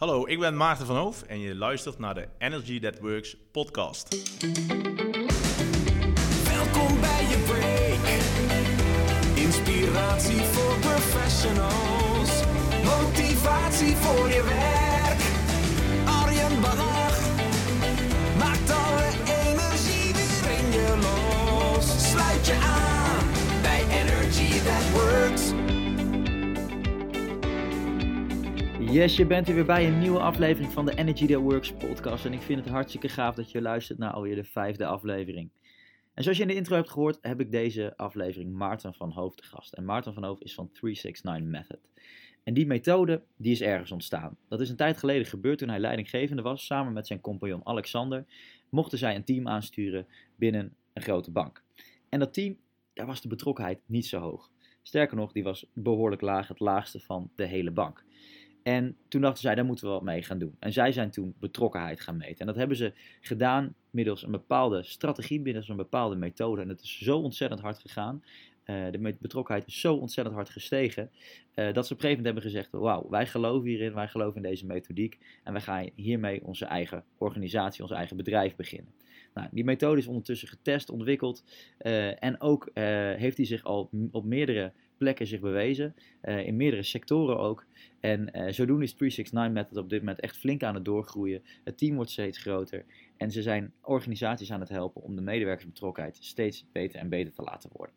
Hallo, ik ben Maarten van Hoof en je luistert naar de Energy That Works podcast. Welkom bij je break. Inspiratie voor professionals. Motivatie voor je werk. Yes, je bent er weer bij een nieuwe aflevering van de Energy That Works podcast. En ik vind het hartstikke gaaf dat je luistert naar alweer de vijfde aflevering. En zoals je in de intro hebt gehoord, heb ik deze aflevering Maarten van Hoofd te gast. En Maarten van Hoofd is van 369 Method. En die methode, die is ergens ontstaan. Dat is een tijd geleden gebeurd toen hij leidinggevende was. Samen met zijn compagnon Alexander mochten zij een team aansturen binnen een grote bank. En dat team, daar was de betrokkenheid niet zo hoog. Sterker nog, die was behoorlijk laag, het laagste van de hele bank. En toen dachten zij, daar moeten we wat mee gaan doen. En zij zijn toen betrokkenheid gaan meten. En dat hebben ze gedaan middels een bepaalde strategie, middels een bepaalde methode. En het is zo ontzettend hard gegaan. Uh, de betrokkenheid is zo ontzettend hard gestegen. Uh, dat ze op een gegeven moment hebben gezegd: Wauw, wij geloven hierin, wij geloven in deze methodiek. En wij gaan hiermee onze eigen organisatie, ons eigen bedrijf beginnen. Nou, die methode is ondertussen getest, ontwikkeld. Uh, en ook heeft hij zich al op meerdere plekken zich bewezen. in meerdere sectoren ook. En uh, zodoende is 369 Method op dit moment echt flink aan het doorgroeien. Het team wordt steeds groter. En ze zijn organisaties aan het helpen om de medewerkersbetrokkenheid steeds beter en beter te laten worden.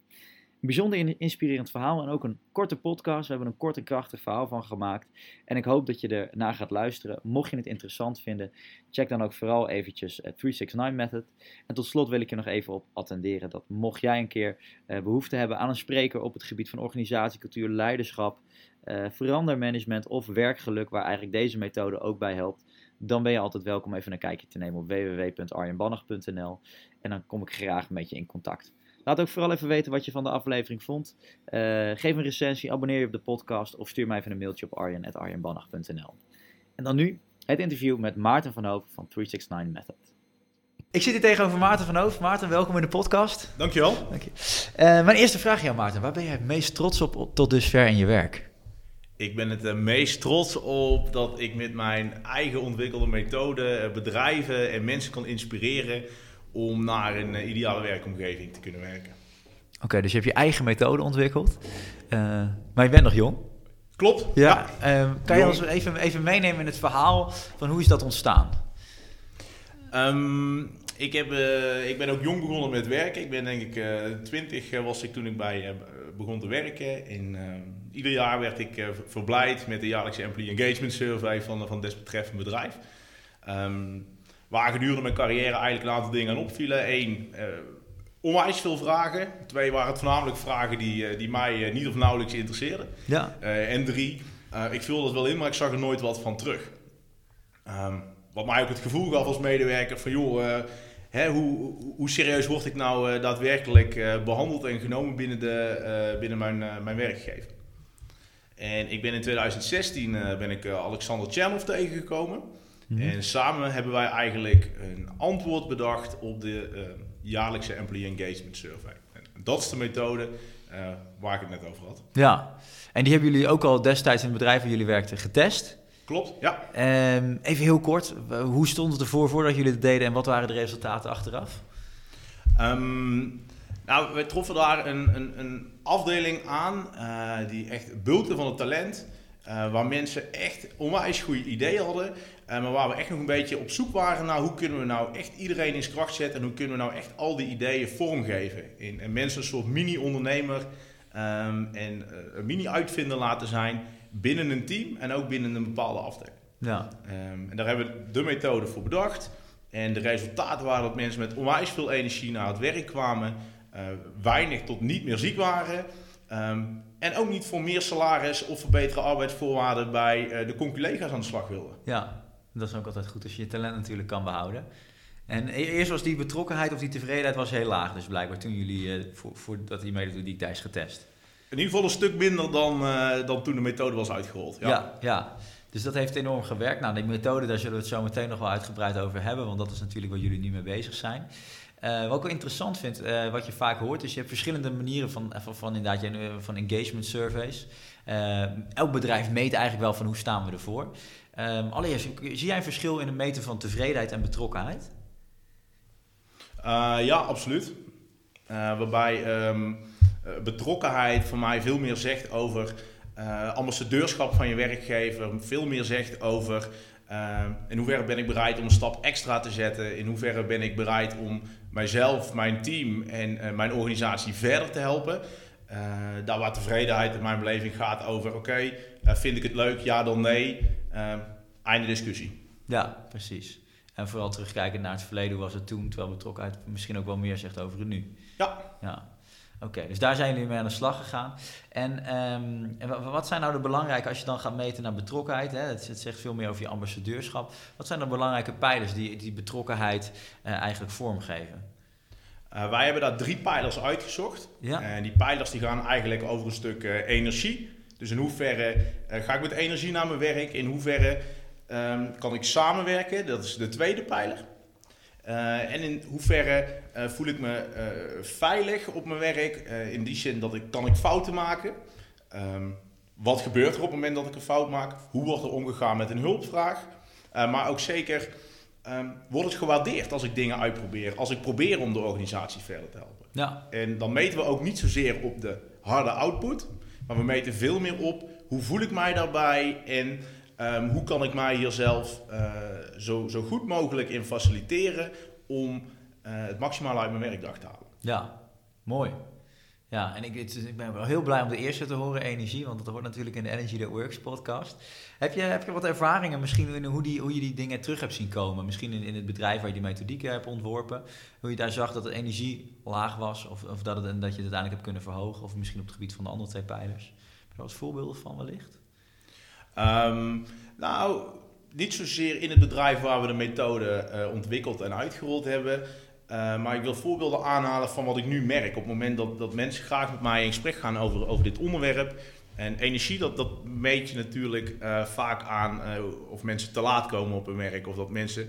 Bijzonder inspirerend verhaal en ook een korte podcast. We hebben een kort en krachtig verhaal van gemaakt. En ik hoop dat je er naar gaat luisteren. Mocht je het interessant vinden, check dan ook vooral eventjes 369 Method. En tot slot wil ik je nog even op attenderen dat mocht jij een keer uh, behoefte hebben aan een spreker op het gebied van organisatie, cultuur, leiderschap, uh, verandermanagement of werkgeluk, waar eigenlijk deze methode ook bij helpt, dan ben je altijd welkom even een kijkje te nemen op www.arjenbannach.nl en dan kom ik graag met je in contact. Laat ook vooral even weten wat je van de aflevering vond. Uh, geef een recensie, abonneer je op de podcast of stuur mij even een mailtje op arjen.arjenbannach.nl. En dan nu het interview met Maarten van Hoven van 369 Method. Ik zit hier tegenover Maarten van Hoofd. Maarten, welkom in de podcast. Dankjewel. Dank je. Uh, mijn eerste vraag aan jou, Maarten. Waar ben jij het meest trots op tot dusver in je werk? Ik ben het meest trots op dat ik met mijn eigen ontwikkelde methode bedrijven en mensen kan inspireren om naar een ideale werkomgeving te kunnen werken. Oké, okay, dus je hebt je eigen methode ontwikkeld, uh, maar je bent nog jong. Klopt. Ja. ja. Uh, kan je ons even, even meenemen in het verhaal van hoe is dat ontstaan? Um, ik, heb, uh, ik ben ook jong begonnen met werken. Ik ben denk ik twintig was ik toen ik bij begon te werken. En ieder jaar werd ik verblijd met de jaarlijkse Employee Engagement Survey van, van desbetreffend bedrijf. Um, waar gedurende mijn carrière eigenlijk een aantal dingen aan opvielen. Eén, uh, onwijs veel vragen. Twee waren het voornamelijk vragen die, uh, die mij uh, niet of nauwelijks interesseerden. Ja. en drie, ik vulde het wel in, maar ik zag er nooit wat van terug. Um, wat mij ook het gevoel gaf als medewerker van joh, hè, hoe, hoe serieus word ik nou daadwerkelijk behandeld en genomen binnen, de, binnen mijn, mijn werkgever. En ik ben in 2016 ben ik Alexander Tjernov tegengekomen. Mhm. En samen hebben wij eigenlijk een antwoord bedacht op de uh, jaarlijkse Employee Engagement Survey. En dat is de methode uh, waar ik het net over had. Ja, en die hebben jullie ook al destijds in het bedrijf waar jullie werkten getest. Klopt, ja. Um, even heel kort, hoe stond het ervoor voordat jullie het deden en wat waren de resultaten achteraf? Um, nou, we troffen daar een, een, een afdeling aan uh, die echt bulkte van het talent. Uh, waar mensen echt onwijs goede ideeën hadden. Uh, maar waar we echt nog een beetje op zoek waren naar hoe kunnen we nou echt iedereen in zijn kracht zetten. En hoe kunnen we nou echt al die ideeën vormgeven. In, en mensen een soort mini-ondernemer um, en uh, een mini-uitvinder laten zijn binnen een team en ook binnen een bepaalde afdeling. Ja. Um, en daar hebben we de methode voor bedacht. En de resultaten waren dat mensen met onwijs veel energie naar het werk kwamen. weinig tot niet meer ziek waren. Um, en ook niet voor meer salaris of verbeterde arbeidsvoorwaarden bij de collega's aan de slag wilden. Ja, dat is ook altijd goed als je je talent natuurlijk kan behouden. En e-, eerst was die betrokkenheid of die tevredenheid was heel laag, dus blijkbaar toen jullie uh, voor, dat die methodiek is getest. In ieder geval een stuk minder dan, uh, dan toen de methode was uitgerold. Ja. ja, ja. Dus dat heeft enorm gewerkt. Nou, die methode, daar zullen we het zo meteen nog wel uitgebreid over hebben, want dat is natuurlijk waar jullie nu mee bezig zijn. Uh, wat ik wel interessant vind, uh, wat je vaak hoort, is je hebt verschillende manieren van, van, van, inderdaad, van engagement surveys. Elk bedrijf meet eigenlijk wel van hoe staan we ervoor. Ehm, allereerst, zie jij een verschil in het meten van tevredenheid en betrokkenheid? Uh, ja, absoluut. Uh, waarbij um, betrokkenheid voor mij veel meer zegt over uh, ambassadeurschap van je werkgever, veel meer zegt over in hoeverre ben ik bereid om een stap extra te zetten, in hoeverre ben ik bereid om mijzelf, mijn team en mijn organisatie verder te helpen. daar waar tevredenheid in mijn beleving gaat over, oké, vind ik het leuk, ja dan nee, einde discussie. Ja, precies. En vooral terugkijken naar het verleden, hoe was het toen, terwijl betrokkenheid misschien ook wel meer zegt over het nu. Ja. ja. Oké, dus daar zijn jullie mee aan de slag gegaan. En, um, en wat zijn nou de belangrijke, als je dan gaat meten naar betrokkenheid, hè, het, het, zegt veel meer over je ambassadeurschap. Wat zijn de belangrijke pijlers die die betrokkenheid uh, eigenlijk vormgeven? Uh, wij hebben daar drie pijlers uitgezocht. Ja. En die pijlers die gaan eigenlijk over een stuk uh, energie. Dus in hoeverre ga ik met energie naar mijn werk? In hoeverre um, kan ik samenwerken? Dat is de tweede pijler. Uh, en in hoeverre uh, voel ik me uh, veilig op mijn werk? in die zin dat ik kan ik fouten maken. Um, wat gebeurt er op het moment dat ik een fout maak? Hoe wordt er omgegaan met een hulpvraag? maar ook zeker, um, wordt het gewaardeerd als ik dingen uitprobeer? Als ik probeer om de organisatie verder te helpen? Ja. En dan meten we ook niet zozeer op de harde output. Maar we meten veel meer op hoe voel ik mij daarbij en Um, hoe kan ik mij hier zelf uh, zo, zo goed mogelijk in faciliteren om uh, het maximale uit mijn werkdag te halen? Ja, mooi. Ja, en ik, ik, ben wel heel blij om de eerste te horen, energie, want dat hoort natuurlijk in de Energy That Works podcast. Heb je, heb je wat ervaringen misschien in hoe, die, hoe je die dingen terug hebt zien komen? Misschien in, in het bedrijf waar je die methodieken hebt ontworpen, hoe je daar zag dat de energie laag was of, of dat, het, dat je het uiteindelijk hebt kunnen verhogen, of misschien op het gebied van de andere twee pijlers. Heb je daar wat voorbeelden van wellicht? Um, nou, niet zozeer in het bedrijf waar we de methode uh, ontwikkeld en uitgerold hebben. Uh, maar ik wil voorbeelden aanhalen van wat ik nu merk. Op het moment dat, dat mensen graag met mij in gesprek gaan over, over dit onderwerp. En energie, dat, dat meet je natuurlijk uh, vaak aan of mensen te laat komen op hun werk. Of dat mensen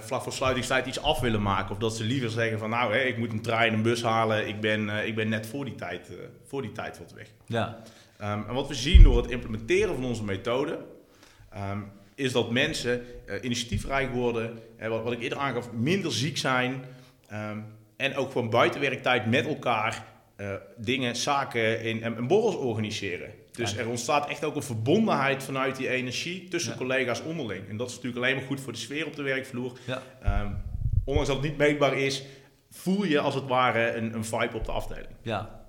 vlak voor sluitingstijd iets af willen maken. Of dat ze liever zeggen van nou, ik moet een trein, een bus halen. Ik ben, ik ben net voor die tijd, voor die tijd wat weg. Ja. Um, en wat we zien door het implementeren van onze methode, um, is dat mensen initiatiefrijk worden, wat, wat, ik eerder aangaf, minder ziek zijn um, en ook gewoon buitenwerktijd met elkaar uh, dingen, zaken in, en, en, borrels organiseren. Dus er ontstaat echt ook een verbondenheid vanuit die energie tussen ja. collega's onderling. En dat is natuurlijk alleen maar goed voor de sfeer op de werkvloer. Ja. ondanks dat het niet meetbaar is, voel je als het ware een, een vibe op de afdeling. Ja,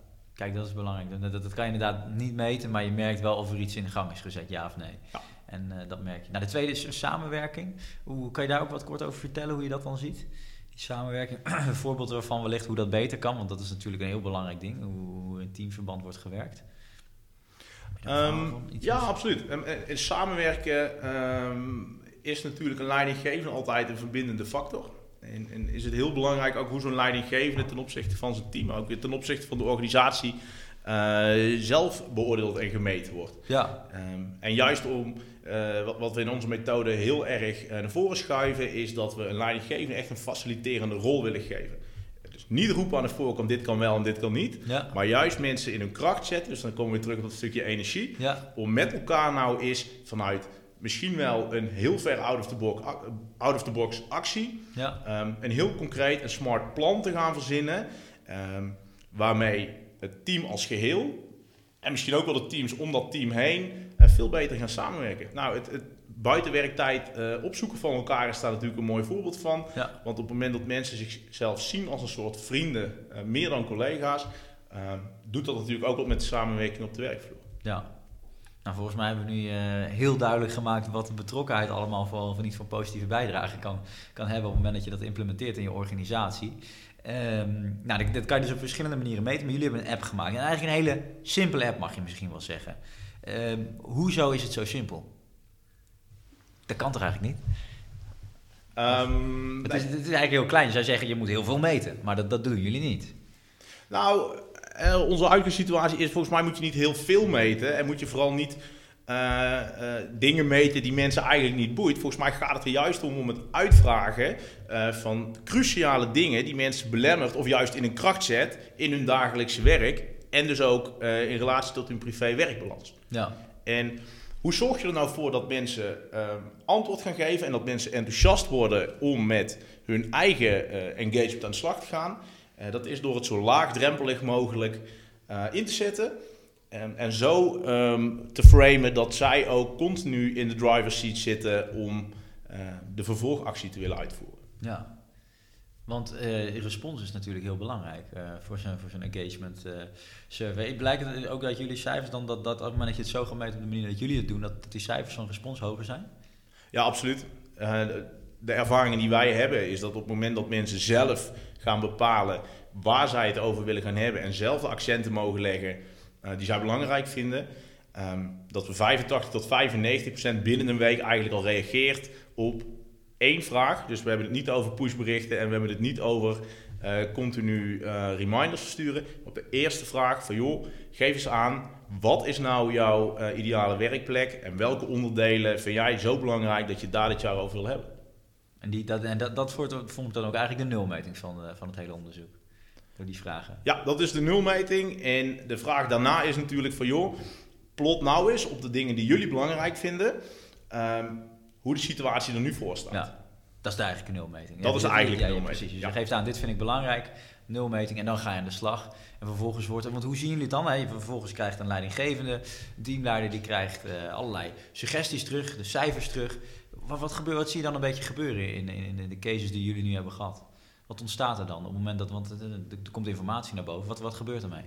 Kijk, dat is belangrijk. Dat, dat, dat, kan je inderdaad niet meten, maar je merkt wel of er iets in gang is gezet, ja of nee. Ja. En uh, dat merk je. Nou, de tweede is samenwerking. Hoe, kan je daar ook wat kort over vertellen, hoe je dat dan ziet? Die samenwerking, een voorbeeld ervan wellicht hoe dat beter kan, want dat is natuurlijk een heel belangrijk ding, hoe, in teamverband wordt gewerkt. Um, ja, absoluut. En, en samenwerken um, is natuurlijk een leidinggevende altijd een verbindende factor. En, en, is het heel belangrijk ook hoe zo'n leidinggevende ten opzichte van zijn team, ook weer ten opzichte van de organisatie, uh, zelf beoordeeld en gemeten wordt. Ja. Um, en juist om, uh, wat, wat, we in onze methode heel erg uh, naar voren schuiven, is dat we een leidinggevende echt een faciliterende rol willen geven. Dus niet roepen aan de voorkant, dit kan wel en dit kan niet. Ja. Maar juist mensen in hun kracht zetten, dus dan komen we terug op dat stukje energie. Ja. Om met elkaar nou eens vanuit misschien wel een heel ver out of the box, out of the box actie. Ja. Um, een heel concreet en smart plan te gaan verzinnen. Um, waarmee het team als geheel en misschien ook wel de teams om dat team heen veel beter gaan samenwerken. Nou, het, het buitenwerktijd uh, opzoeken van elkaar is daar natuurlijk een mooi voorbeeld van. Ja. Want op het moment dat mensen zichzelf zien als een soort vrienden, uh, meer dan collega's, doet dat natuurlijk ook wat met de samenwerking op de werkvloer. Ja, nou, volgens mij hebben we nu heel duidelijk gemaakt wat de betrokkenheid allemaal voor, of niet voor positieve bijdrage kan, kan hebben op het moment dat je dat implementeert in je organisatie. Um, nou, dat, dat, kan je dus op verschillende manieren meten, maar jullie hebben een app gemaakt. En eigenlijk een hele simpele app mag je misschien wel zeggen. Um, hoezo is het zo simpel? Dat kan toch eigenlijk niet? Um, het, is, het, is, eigenlijk heel klein. Je zou zeggen, je moet heel veel meten, maar dat, dat doen jullie niet. Nou, uh, onze uitgangssituatie is volgens mij moet je niet heel veel meten en moet je vooral niet uh, uh, dingen meten die mensen eigenlijk niet boeit. Volgens mij gaat het er juist om om het uitvragen van cruciale dingen die mensen belemmert of juist in een kracht zet in hun dagelijkse werk en dus ook in relatie tot hun privé-werkbalans. Ja. En Hoe zorg je er nou voor dat mensen ehm, antwoord gaan geven en dat mensen enthousiast worden om met hun eigen eh, engagement aan de slag te gaan? Eh, dat is door het zo laagdrempelig mogelijk eh, in te zetten. En, en zo ehm, te framen dat zij ook continu in de driver's seat zitten om de vervolgactie te willen uitvoeren. Ja, want eh respons is natuurlijk heel belangrijk eh, voor zo'n voor zo'n engagement eh, survey. Blijkt het ook uit jullie cijfers dan dat, dat op het moment dat je het zo gaat meten op de manier dat jullie het doen, dat, dat die cijfers van respons hoger zijn? Ja, absoluut. De- ervaringen die wij hebben is dat op het moment dat mensen zelf gaan bepalen waar zij het over willen gaan hebben en zelf de accenten mogen leggen die zij belangrijk vinden, ehm, dat we 85 tot 95 procent binnen een week eigenlijk al reageert op één vraag. Dus we hebben het niet over pushberichten en we hebben het niet over eh, continu eh, reminders versturen. Op de eerste vraag van joh, geef eens aan, wat is nou jouw eh, ideale werkplek en welke onderdelen vind jij zo belangrijk dat je daar dit jaar over wil hebben? En, die, dat, en dat, dat vormt vormt dan ook eigenlijk de nulmeting van, van het hele onderzoek. Door die vragen. Ja, dat is de nulmeting. En de vraag daarna is natuurlijk van joh, plot nou eens op de dingen die jullie belangrijk vinden, ehm, hoe de situatie er nu voor staat. Ja, dat is de eigenlijke nulmeting. Dat is eigenlijk de nulmeting, precies. Dus je geeft aan, dit vind ik belangrijk, nulmeting, en dan ga je aan de slag. En vervolgens wordt er, want hoe zien jullie het dan? Hè? Vervolgens krijgt een leidinggevende, een teamleider, die krijgt eh, allerlei suggesties terug, de cijfers terug. Wat, wat, gebeurt, wat zie je dan een beetje gebeuren in, in, in de cases die jullie nu hebben gehad? Wat ontstaat er dan op het moment dat, want er komt informatie naar boven, wat, wat gebeurt ermee?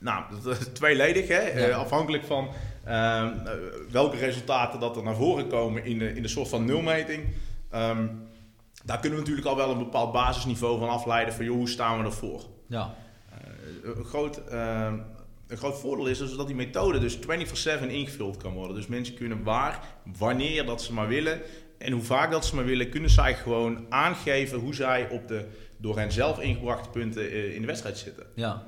Nou, dat is tweeledig, hè? Ja. Eh, afhankelijk van ehm, eh, welke resultaten dat er naar voren komen in de, in de soort van nulmeting. Ehm, daar kunnen we natuurlijk al wel een bepaald basisniveau van afleiden van joh, hoe staan we ervoor. Ja, Eh, een, groot, ehm, een groot voordeel is dus dat die methode dus 24/7 ingevuld kan worden. Dus mensen kunnen waar, wanneer dat ze maar willen en hoe vaak dat ze maar willen, kunnen zij gewoon aangeven hoe zij op de door hen zelf ingebrachte punten in de wedstrijd zitten. ja,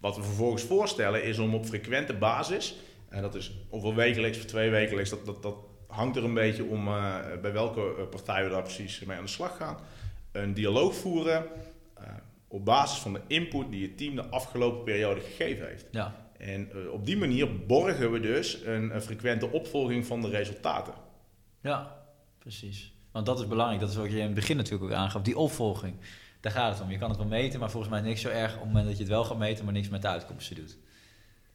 wat we vervolgens voorstellen is om op frequente basis, en dat is ofwel wekelijks of twee wekelijks, dat, dat, dat hangt er een beetje om eh, bij welke eh, partij we daar precies mee aan de slag gaan, een dialoog voeren eh, op basis van de input die het team de afgelopen periode gegeven heeft. ja, En op die manier borgen we dus een, een frequente opvolging van de resultaten. ja, precies. Want dat is belangrijk, dat is wat je in het begin natuurlijk ook aangaf, die opvolging. Daar gaat het om. Je kan het wel meten, maar volgens mij niks zo erg op het moment dat je het wel gaat meten, maar niks met de uitkomsten doet.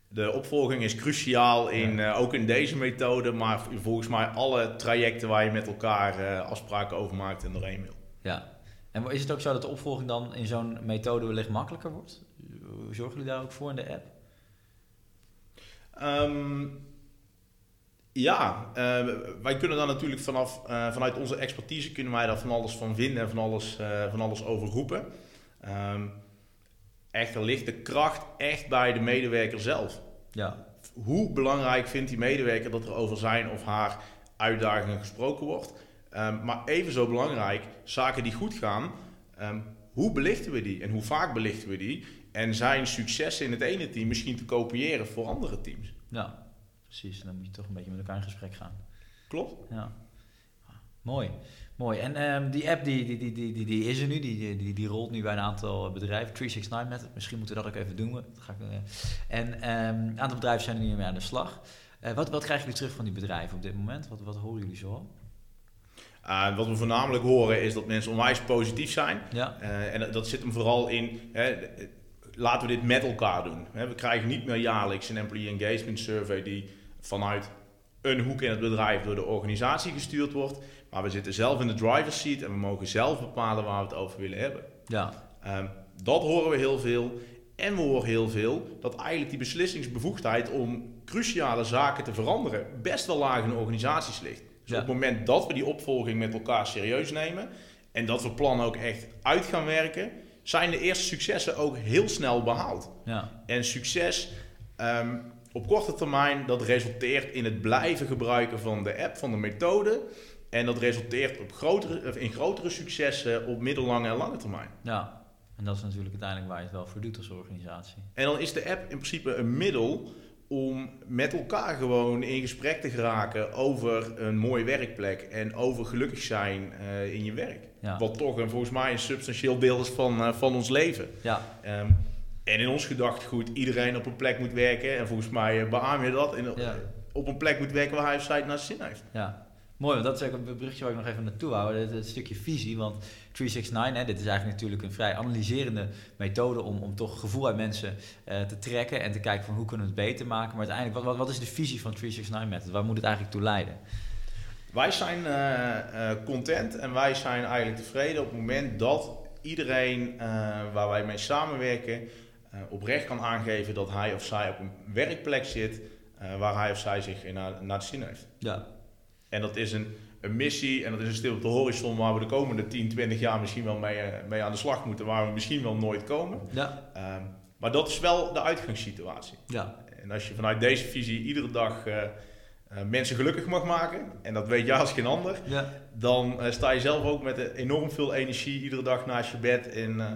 De opvolging is cruciaal, in, eh, ook in deze methode, maar volgens mij alle trajecten waar je met elkaar eh, afspraken over maakt en doorheen wil. Ja. En is het ook zo dat de opvolging dan in zo'n methode wellicht makkelijker wordt? Zorgen jullie daar ook voor in de app? Ehm, ja, eh, wij kunnen daar natuurlijk vanaf, eh, vanuit onze expertise kunnen wij daar van alles van vinden en van alles, eh, van alles over roepen. Ehm, echter ligt de kracht echt bij de medewerker zelf. Ja, Hoe belangrijk vindt die medewerker dat er over zijn of haar uitdagingen gesproken wordt? Ehm, maar even zo belangrijk, zaken die goed gaan, ehm, hoe belichten we die en hoe vaak belichten we die? En zijn successen in het ene team misschien te kopiëren voor andere teams? ja, precies. Dan moet je toch een beetje met elkaar in gesprek gaan. Klopt? Ja. Mooi, mooi. En ehm, die app die, die, die, die, die, is er nu, die, die, die rolt nu bij een aantal bedrijven. 369 met het. Misschien moeten we dat ook even doen. Dat ga ik, eh, en ehm, een aantal bedrijven zijn er nu mee aan de slag. Eh, wat, wat krijgen jullie terug van die bedrijven op dit moment? Wat, wat horen jullie zo? Uh, wat we voornamelijk horen is dat mensen onwijs positief zijn. Ja, Uh, en dat- dat zit hem vooral in, hè, laten we dit met elkaar doen. Hè, we krijgen niet meer jaarlijks een employee engagement survey die vanuit een hoek in het bedrijf door de organisatie gestuurd wordt. Maar we zitten zelf in de driver's seat en we mogen zelf bepalen waar we het over willen hebben. ja, Um, dat horen we heel veel. En we horen heel veel dat eigenlijk die beslissingsbevoegdheid om cruciale zaken te veranderen best wel laag in de organisaties ligt. Dus Ja. op het moment dat we die opvolging met elkaar serieus nemen en dat we plannen ook echt uit gaan werken, zijn de eerste successen ook heel snel behaald. ja, En succes ehm, op korte termijn, dat resulteert in het blijven gebruiken van de app, van de methode. En dat resulteert op grotere, in grotere successen op middellange en lange termijn. ja. En dat is natuurlijk uiteindelijk waar je het wel voor doet als organisatie. En dan is de app in principe een middel om met elkaar gewoon in gesprek te geraken over een mooie werkplek en over gelukkig zijn eh, in je werk. Ja, Wat toch een, volgens mij een substantieel deel is van, eh, van ons leven. ja, Ehm, En in ons gedachtegoed, iedereen op een plek moet werken. En volgens mij uh, beaam je dat. In, Ja. Op een plek moet werken waar hij of zij het naar zin heeft. Ja, mooi. Want dat is ook een berichtje waar ik nog even naartoe wou. Het, het stukje visie. Want 369, hè, dit is eigenlijk natuurlijk een vrij analyserende methode om, om toch gevoel uit mensen eh, te trekken en te kijken van hoe kunnen we het beter maken. Maar uiteindelijk, wat, wat, wat is de visie van 369 Method? Waar moet het eigenlijk toe leiden? Wij zijn eh, eh, content en wij zijn eigenlijk tevreden op het moment dat iedereen eh, waar wij mee samenwerken eh, oprecht kan aangeven dat hij of zij op een werkplek zit eh, waar hij of zij zich in naar, naar de zin heeft. Ja, En dat is een, een missie en dat is een stil op de horizon waar we de komende 10, 20 jaar misschien wel mee, eh, mee aan de slag moeten, waar we misschien wel nooit komen. ja, Ehm, maar dat is wel de uitgangssituatie. ja, En als je vanuit deze visie iedere dag eh, eh, mensen gelukkig mag maken, en dat weet jij als geen ander, ja. dan eh, sta je zelf ook met eh, enorm veel energie iedere dag naast je bed en eh,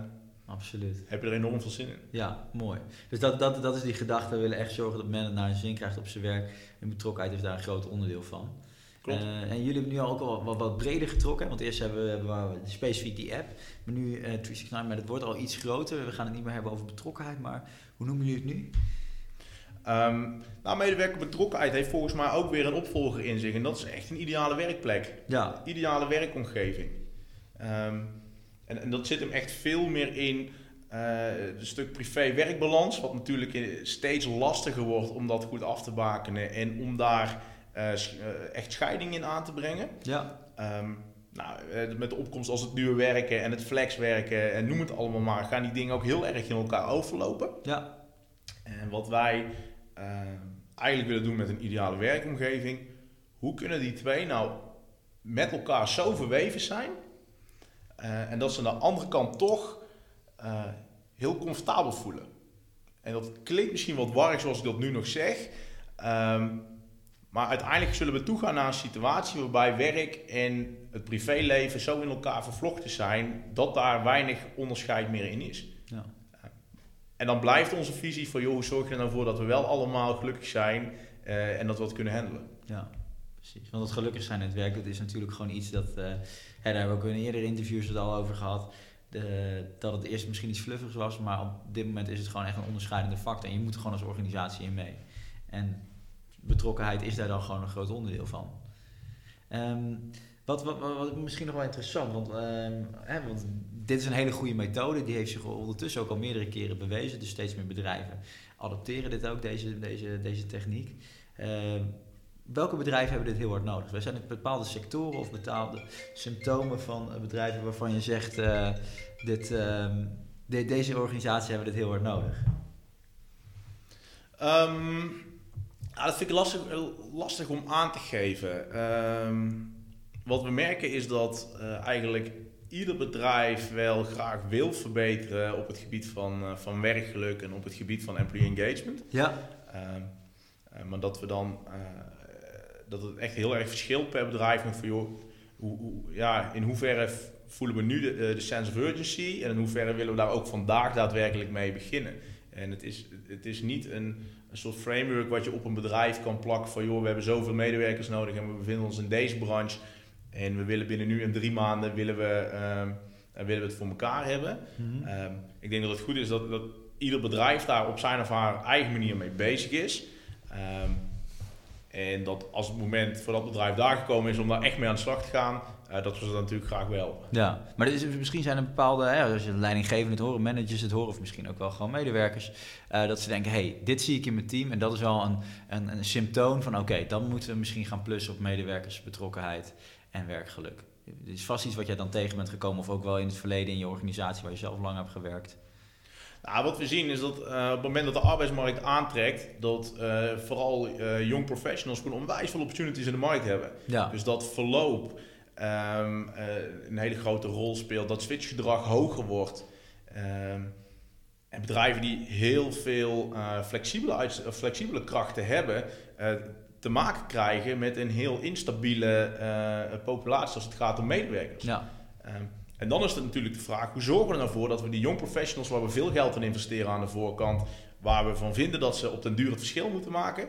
Absoluut. heb je er enorm veel zin in. Ja, mooi. Dus dat, dat, dat is die gedachte. We willen echt zorgen dat men het naar zijn zin krijgt op zijn werk. En betrokkenheid is daar een groot onderdeel van. Klopt. Eh, en jullie hebben nu ook al wat, wat breder getrokken. Want eerst hebben we, hebben we specifiek die app. Maar nu eh 369, maar het wordt al iets groter. We gaan het niet meer hebben over betrokkenheid. Maar hoe noemen jullie het nu? Ehm, nou, medewerker betrokkenheid heeft volgens mij ook weer een opvolger in zich en dat is echt een ideale werkplek. Ja, ideale werkomgeving. Ehm, en, en dat zit hem echt veel meer in eh het stuk privé-werkbalans, wat natuurlijk steeds lastiger wordt om dat goed af te bakenen en om daar eh, eh, echt scheiding in aan te brengen. ja, Ehm, nou, eh, met de opkomst als het nieuwe werken en het flexwerken en noem het allemaal maar, gaan die dingen ook heel erg in elkaar overlopen. ja, En wat wij eh, eigenlijk willen doen met een ideale werkomgeving, hoe kunnen die twee nou met elkaar zo verweven zijn eh, en dat ze aan de andere kant toch eh, heel comfortabel voelen. En dat klinkt misschien wat warrig zoals ik dat nu nog zeg, ehm, maar uiteindelijk zullen we toegaan naar een situatie waarbij werk en het privéleven zo in elkaar vervlochten zijn dat daar weinig onderscheid meer in is. ja. En dan blijft onze visie van, joh, hoe zorg je er nou voor dat we wel allemaal gelukkig zijn eh, en dat we het kunnen handelen. Ja, precies. Want het gelukkig zijn in het werk, dat is natuurlijk gewoon iets dat... eh, daar hebben we ook in eerdere interviews het al over gehad. De, dat het eerst misschien iets fluffigs was, maar op dit moment is het gewoon echt een onderscheidende factor. En je moet er gewoon als organisatie in mee. En betrokkenheid is daar dan gewoon een groot onderdeel van. Ehm, wat, wat misschien nog wel interessant, want, ehm, hè, want dit is een hele goede methode. Die heeft zich ondertussen ook al meerdere keren bewezen. Dus steeds meer bedrijven adopteren dit ook, deze, deze, deze techniek. Ehm, welke bedrijven hebben dit heel hard nodig? Wij zijn in bepaalde sectoren of bepaalde symptomen van eh, bedrijven waarvan je zegt, eh, dit, ehm, de- deze organisatie hebben dit heel hard nodig. Ja, dat vind ik lastig, lastig om aan te geven. Ehm, wat we merken is dat eh, eigenlijk ieder bedrijf wel graag wil verbeteren op het gebied van, eh, van werkgeluk en op het gebied van employee engagement. Ja, eh, maar dat we dan eh, dat het echt heel erg verschilt per bedrijf. En van, joh, hoe, hoe- ja, in hoeverre voelen we nu de, de sense of urgency en in hoeverre willen we daar ook vandaag daadwerkelijk mee beginnen. En het is, het is niet een, een soort framework wat je op een bedrijf kan plakken van joh, we hebben zoveel medewerkers nodig en we bevinden ons in deze branche. En we willen binnen nu en drie maanden willen we, ehm, eh, willen we het voor elkaar hebben. Mhm. Ehm, ik denk dat het goed is dat, dat ieder bedrijf daar op zijn of haar eigen manier mee bezig is. Ehm, en dat als het moment voor dat bedrijf daar gekomen is om daar echt mee aan de slag te gaan, eh, dat we dat natuurlijk graag wel. Ja, maar is, misschien zijn er bepaalde, hè, als je de leidinggevenden het horen, managers het horen, of misschien ook wel gewoon medewerkers, eh, dat ze denken, hey, dit zie ik in mijn team en dat is wel een, een, een symptoom van, oké, dan moeten we misschien gaan plussen op medewerkersbetrokkenheid en werkgeluk. Dit is vast iets wat jij dan tegen bent gekomen, of ook wel in het verleden in je organisatie waar je zelf lang hebt gewerkt. Nou, wat we zien is dat eh, op het moment dat de arbeidsmarkt aantrekt, dat eh, vooral eh young professionals gewoon onwijs veel opportunities in de markt hebben. Ja, Dus dat verloop ehm, eh, een hele grote rol speelt, dat switchgedrag hoger wordt. Ehm, en bedrijven die heel veel eh, flexibele, eh, flexibele krachten hebben, eh, te maken krijgen met een heel instabiele eh, populatie als het gaat om medewerkers. ja, Ehm, en dan is het natuurlijk de vraag, hoe zorgen we ervoor dat we die young professionals waar we veel geld in investeren aan de voorkant, waar we van vinden dat ze op den duur het verschil moeten maken,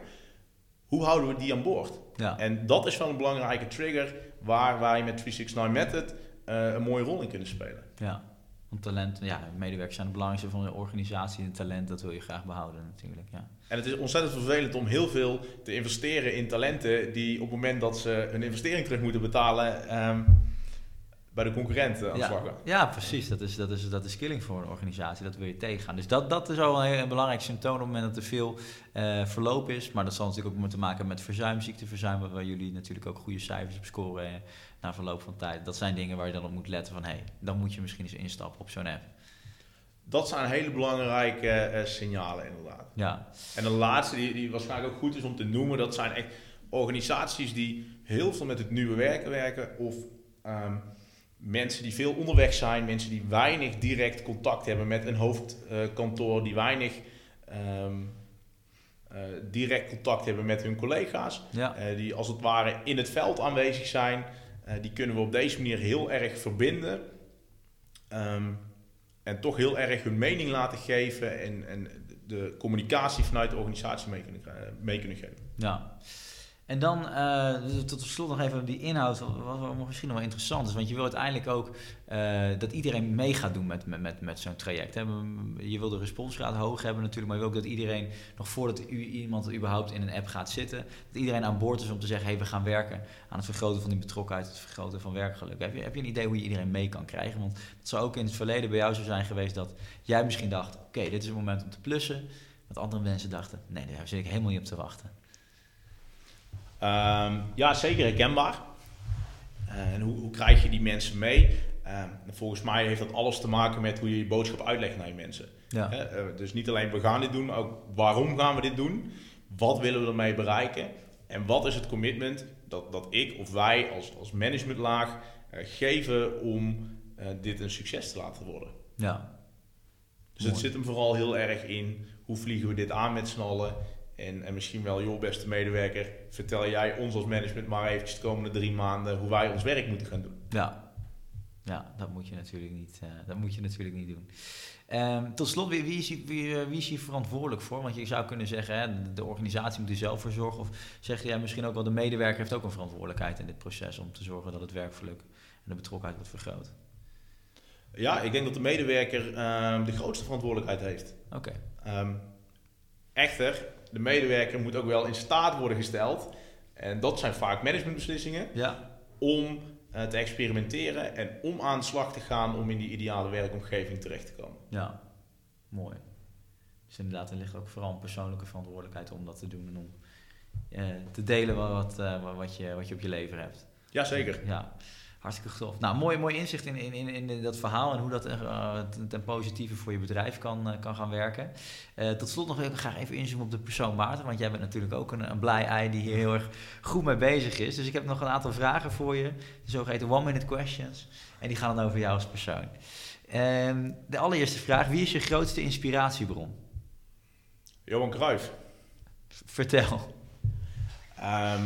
hoe houden we die aan boord? ja. En dat is wel een belangrijke trigger waar wij met 369 Method eh, een mooie rol in kunnen spelen. Ja, Want talent, ja, medewerkers zijn het belangrijkste van een organisatie. En talent, dat wil je graag behouden natuurlijk, ja. En het is ontzettend vervelend om heel veel te investeren in talenten die op het moment dat ze een investering terug moeten betalen, ehm, bij de concurrent aan Ja, ja, precies. Dat is, dat, is, dat is killing voor een organisatie. Dat wil je tegengaan. Dus dat, dat is al een, heel belangrijk symptoom op het moment dat er veel eh, verloop is. Maar dat zal natuurlijk ook moeten maken met verzuim, ziekteverzuim, waar- waar jullie natuurlijk ook goede cijfers op scoren eh, na verloop van tijd. Dat zijn dingen waar je dan op moet letten van, hé, hey, dan moet je misschien eens instappen op zo'n app. Dat zijn hele belangrijke eh, signalen inderdaad. Ja, En de laatste, die, die waarschijnlijk ook goed is om te noemen, dat zijn echt organisaties die heel veel met het nieuwe werken werken. Of ehm, mensen die veel onderweg zijn, mensen die weinig direct contact hebben met een hoofdkantoor, die weinig ehm, eh, direct contact hebben met hun collega's. ja, Eh, die als het ware in het veld aanwezig zijn. Eh, die kunnen we op deze manier heel erg verbinden. Ehm, en toch heel erg hun mening laten geven en, en de communicatie vanuit de organisatie mee kunnen, mee kunnen geven. ja. En dan eh, tot slot nog even die inhoud, wat, wat wat misschien nog wel interessant is. Want je wil uiteindelijk ook eh, dat iedereen mee gaat doen met, met, met, zo'n traject. Je wil de responsgraad hoog hebben natuurlijk, maar je wil ook dat iedereen, nog voordat u, iemand überhaupt in een app gaat zitten, dat iedereen aan boord is om te zeggen, hey, we gaan werken aan het vergroten van die betrokkenheid, het vergroten van werkgeluk. Heb je, heb je een idee hoe je iedereen mee kan krijgen? Want het zou ook in het verleden bij jou zo zijn geweest dat jij misschien dacht, oké, dit is het moment om te plussen. Dat andere mensen dachten, nee, daar zit ik helemaal niet op te wachten. Ehm, ja, zeker herkenbaar. Eh, en hoe, hoe krijg je die mensen mee? Ehm, volgens mij heeft dat alles te maken met hoe je je boodschap uitlegt naar je mensen. Ja, eh, dus niet alleen we gaan dit doen, maar ook waarom gaan we dit doen? Wat willen we ermee bereiken? En wat is het commitment dat, dat ik of wij als, als managementlaag eh, geven om dit een succes te laten worden? ja. Dus het zit hem vooral heel erg in hoe vliegen we dit aan met z'n allen. En, en misschien wel, joh, beste medewerker, vertel jij ons als management maar eventjes de komende drie maanden hoe wij ons werk moeten gaan doen. Ja, ja dat, moet je natuurlijk niet, eh, dat moet je natuurlijk niet doen. Ehm, tot slot, wie, wie, is hier, wie, eh, wie is hier verantwoordelijk voor? Want je zou kunnen zeggen, hè, de, organisatie moet er zelf voor zorgen. Of zeg jij misschien ook wel, de medewerker heeft ook een verantwoordelijkheid in dit proces om te zorgen dat het werkgeluk en de betrokkenheid wordt vergroot. Ja, ik denk dat de medewerker ehm, de grootste verantwoordelijkheid heeft. Oké, Ehm, echter, de medewerker moet ook wel in staat worden gesteld. En dat zijn vaak managementbeslissingen. ja, Om eh, te experimenteren en om aan de slag te gaan om in die ideale werkomgeving terecht te komen. ja, mooi. Dus inderdaad, er ligt ook vooral een persoonlijke verantwoordelijkheid om dat te doen en om eh, te delen wat, eh, wat, je, wat je op je lever hebt. Jazeker. Ja, hartstikke tof. Nou, mooi, mooi inzicht in, in, in, in dat verhaal en hoe dat eh, ten, positieve voor je bedrijf kan, eh, kan gaan werken. Eh, tot slot nog wil ik graag even inzoomen op de persoon Maarten, want jij bent natuurlijk ook een, een blij ei die hier heel erg goed mee bezig is. Dus ik heb nog een aantal vragen voor je, de zogeheten one-minute questions. En die gaan dan over jou als persoon. Ehm, de allereerste vraag, wie is je grootste inspiratiebron? Johan Cruijff. Vertel. Ehm,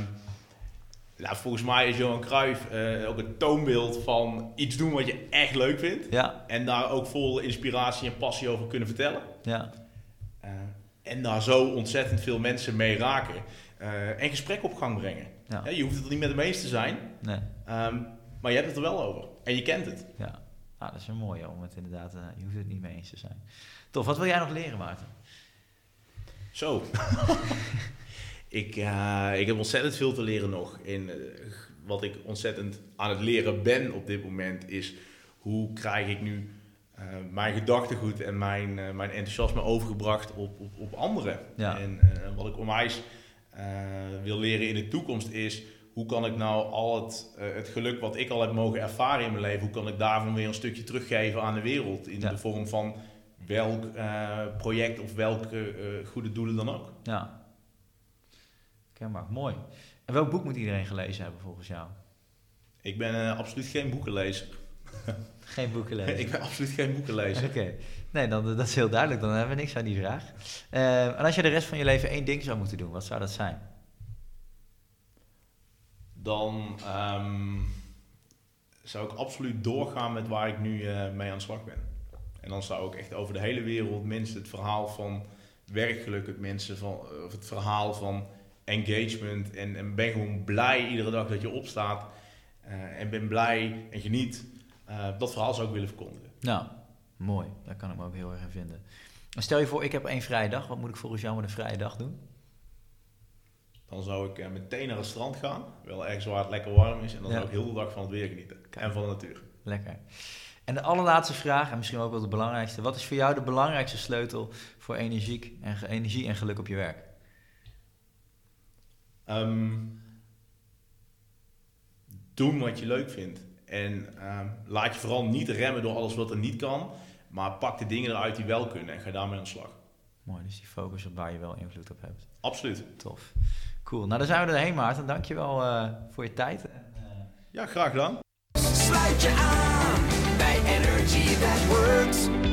nou, volgens mij is Johan Cruijff eh, ook een toonbeeld van iets doen wat je echt leuk vindt. Ja, En daar ook vol inspiratie en passie over kunnen vertellen. ja, Eh, en daar zo ontzettend veel mensen mee raken. Eh, en gesprek op gang brengen. ja, je hoeft het er niet met hem eens te zijn, nee. ehm, maar je hebt het er wel over. En je kent het. Ja, ah, dat is een mooie om het inderdaad, je hoeft het niet mee eens te zijn. Tof, wat wil jij nog leren, Maarten? Zo. ik, eh, ik heb ontzettend veel te leren nog. En eh, wat ik ontzettend aan het leren ben op dit moment is hoe krijg ik nu eh, mijn gedachtegoed en mijn, mijn enthousiasme overgebracht op, op, op anderen. Ja. En wat ik onwijs wil leren in de toekomst is hoe kan ik nou al het, het geluk wat ik al heb mogen ervaren in mijn leven, hoe kan ik daarvan weer een stukje teruggeven aan de wereld in Ja. de vorm van welk project of welke goede doelen dan ook. Ja. Kenbaar, mooi. En welk boek moet iedereen gelezen hebben volgens jou? Ik ben eh, absoluut geen boekenlezer. Geen boeken lezen. ik ben absoluut geen boekenlezer. Oké, nee, dan, dat is heel duidelijk. Dan hebben we niks aan die vraag. Eh, en als je de rest van je leven één ding zou moeten doen, wat zou dat zijn? Dan ehm, zou ik absoluut doorgaan met waar ik nu eh, mee aan de slag ben. En dan zou ik echt over de hele wereld mensen het verhaal van werkgeluk, het, mensen van, of het verhaal van engagement. En, en ben gewoon blij iedere dag dat je opstaat. eh, en ben blij en geniet. Eh, dat verhaal zou ik willen verkondigen. Nou, Mooi, daar kan ik me ook heel erg in vinden. En stel je voor, ik heb één vrije dag. Wat moet ik volgens jou met een vrije dag doen? Dan zou ik eh, meteen naar het strand gaan. Wel ergens waar het lekker warm is. En dan Ja. zou ik heel de dag van het weer genieten. Kijk. En van de natuur. Lekker. En de allerlaatste vraag, en misschien ook wel de belangrijkste. Wat is voor jou de belangrijkste sleutel voor energiek en, energie en geluk op je werk? Um, doen wat je leuk vindt. En ehm, laat je vooral niet remmen door alles wat er niet kan. Maar pak de dingen eruit die wel kunnen en ga daarmee aan de slag. Mooi, dus die focus op waar je wel invloed op hebt. Absoluut. Tof. Cool. Nou, dan zijn we er heen, Maarten. Dankjewel wel eh, voor je tijd. Eh, ja, graag gedaan. Sluit je aan bij Energy That Works.